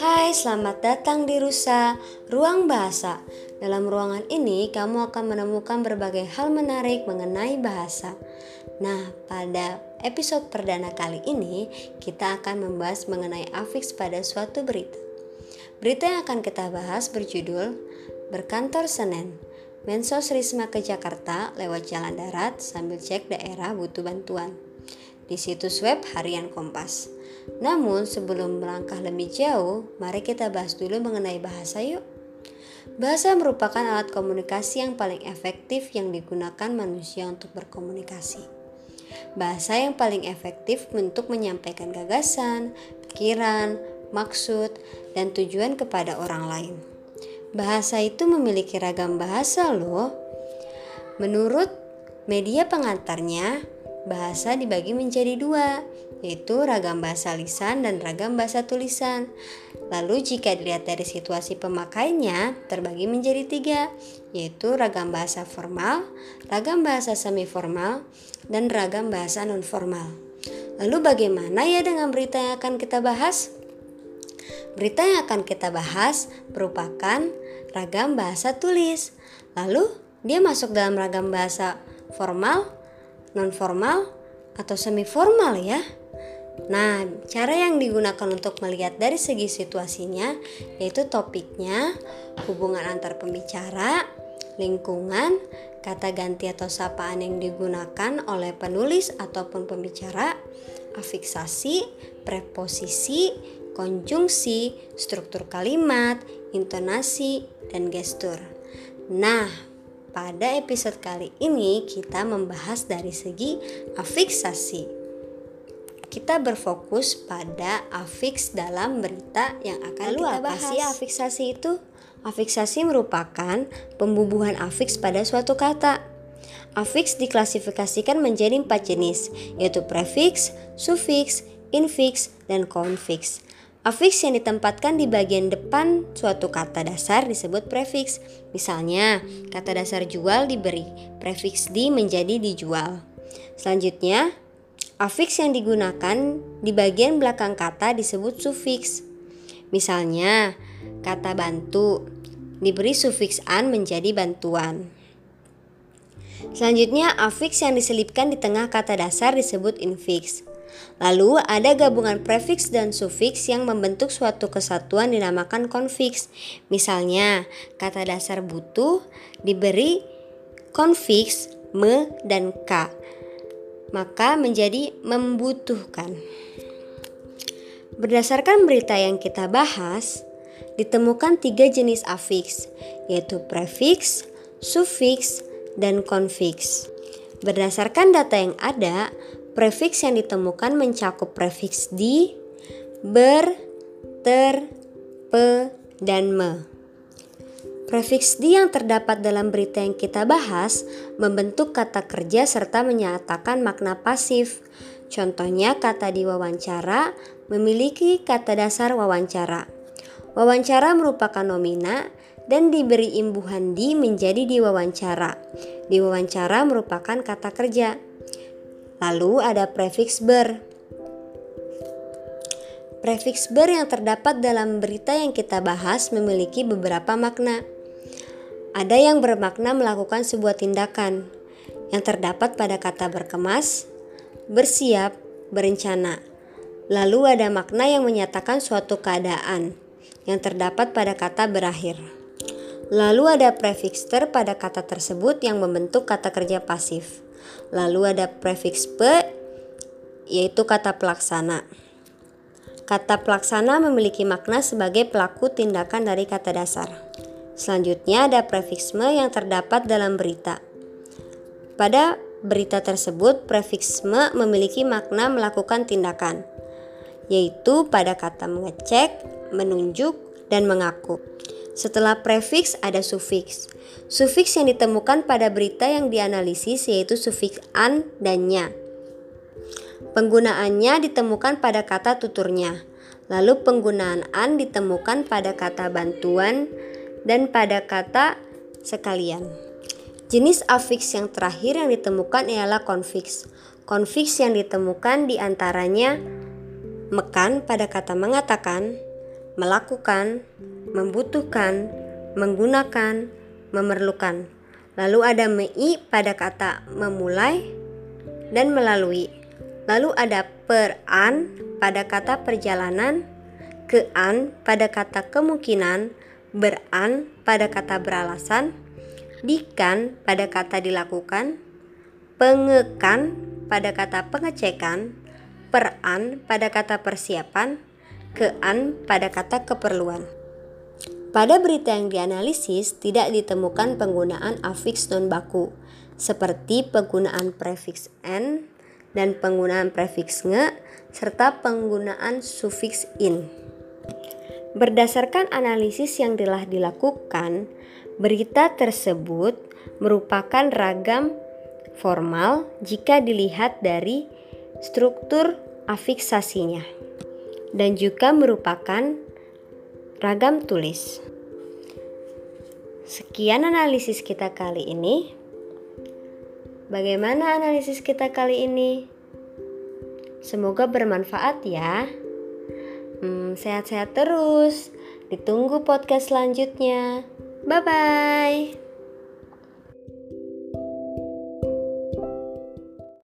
Hai, selamat datang di Rusa, Ruang Bahasa. Dalam ruangan ini, kamu akan menemukan berbagai hal menarik mengenai bahasa. Nah, pada episode perdana kali ini, kita akan membahas mengenai afiks pada suatu berita. Berita yang akan kita bahas berjudul Berkantor Senen. Mensos Risma ke Jakarta lewat jalan darat sambil cek daerah butuh bantuan. Di situs web Harian Kompas. Namun sebelum melangkah lebih jauh, mari kita bahas dulu mengenai bahasa yuk. Bahasa merupakan alat komunikasi yang paling efektif yang digunakan manusia untuk berkomunikasi. Bahasa yang paling efektif untuk menyampaikan gagasan, pikiran, maksud, dan tujuan kepada orang lain. Bahasa itu memiliki ragam bahasa loh. Menurut media pengantarnya, bahasa dibagi menjadi dua, yaitu ragam bahasa lisan dan ragam bahasa tulisan. Lalu jika dilihat dari situasi pemakainya, terbagi menjadi tiga, yaitu ragam bahasa formal, ragam bahasa semi formal, dan ragam bahasa non formal. Lalu bagaimana ya dengan berita yang akan kita bahas? Berita yang akan kita bahas merupakan ragam bahasa tulis. Lalu dia masuk dalam ragam bahasa formal, non formal, atau semi formal ya. Nah, cara yang digunakan untuk melihat dari segi situasinya yaitu topiknya, hubungan antar pembicara, lingkungan, kata ganti atau sapaan yang digunakan oleh penulis ataupun pembicara, afiksasi, preposisi, konjungsi, struktur kalimat, intonasi, dan gestur. Nah, pada episode kali ini kita membahas dari segi afiksasi. Kita berfokus pada afiks dalam berita yang akan Lalu kita bahas. Apa sih afiksasi itu? Afiksasi merupakan pembubuhan afiks pada suatu kata. Afiks diklasifikasikan menjadi empat jenis, yaitu prefiks, sufiks, infiks, dan konfiks. Afiks yang ditempatkan di bagian depan suatu kata dasar disebut prefiks. Misalnya, kata dasar jual diberi prefiks di menjadi dijual. Selanjutnya, afiks yang digunakan di bagian belakang kata disebut sufiks. Misalnya, kata bantu diberi sufiks an menjadi bantuan. Selanjutnya, afiks yang diselipkan di tengah kata dasar disebut infiks. Lalu ada gabungan prefiks dan sufiks yang membentuk suatu kesatuan dinamakan konfiks. Misalnya, kata dasar butuh diberi konfiks me dan k. Maka menjadi membutuhkan. Berdasarkan berita yang kita bahas, ditemukan tiga jenis afiks, yaitu prefiks, sufiks, dan konfiks. Berdasarkan data yang ada, Prefiks yang ditemukan mencakup prefiks di, ber, ter, pe, dan me. Prefiks di yang terdapat dalam berita yang kita bahas membentuk kata kerja serta menyatakan makna pasif. Contohnya kata di wawancara memiliki kata dasar wawancara. Wawancara merupakan nomina dan diberi imbuhan di menjadi diwawancara. Di wawancara merupakan kata kerja. Lalu ada prefiks ber. Prefiks ber yang terdapat dalam berita yang kita bahas memiliki beberapa makna. Ada yang bermakna melakukan sebuah tindakan yang terdapat pada kata berkemas, bersiap, berencana. Lalu ada makna yang menyatakan suatu keadaan yang terdapat pada kata berakhir. Lalu ada prefiks ter pada kata tersebut yang membentuk kata kerja pasif. Lalu ada prefiks pe yaitu kata pelaksana. Kata pelaksana memiliki makna sebagai pelaku tindakan dari kata dasar. Selanjutnya ada prefiks me yang terdapat dalam berita. Pada berita tersebut, prefiks me memiliki makna melakukan tindakan, yaitu pada kata mengecek, menunjuk, dan mengaku. Setelah prefiks ada sufiks. Sufiks yang ditemukan pada berita yang dianalisis yaitu sufiks an dan nya. Penggunaannya ditemukan pada kata tuturnya. Lalu penggunaan an ditemukan pada kata bantuan dan pada kata sekalian. Jenis afiks yang terakhir yang ditemukan ialah konfiks. Konfiks yang ditemukan di antaranya mekan pada kata mengatakan, melakukan, membutuhkan, menggunakan, memerlukan. Lalu ada mei pada kata memulai dan melalui. Lalu ada peran pada kata perjalanan, kean pada kata kemungkinan, beran pada kata beralasan, dikan pada kata dilakukan, pengekan pada kata pengecekan, peran pada kata persiapan, kean pada kata keperluan. Pada berita yang dianalisis tidak ditemukan penggunaan afiks non baku seperti penggunaan prefiks n dan penggunaan prefiks nge serta penggunaan sufiks in. Berdasarkan analisis yang telah dilakukan, berita tersebut merupakan ragam formal jika dilihat dari struktur afiksasinya dan juga merupakan ragam tulis. Sekian analisis kita kali ini. Bagaimana analisis kita kali ini? Semoga bermanfaat ya. Hmm, sehat-sehat terus. Ditunggu podcast selanjutnya. Bye bye.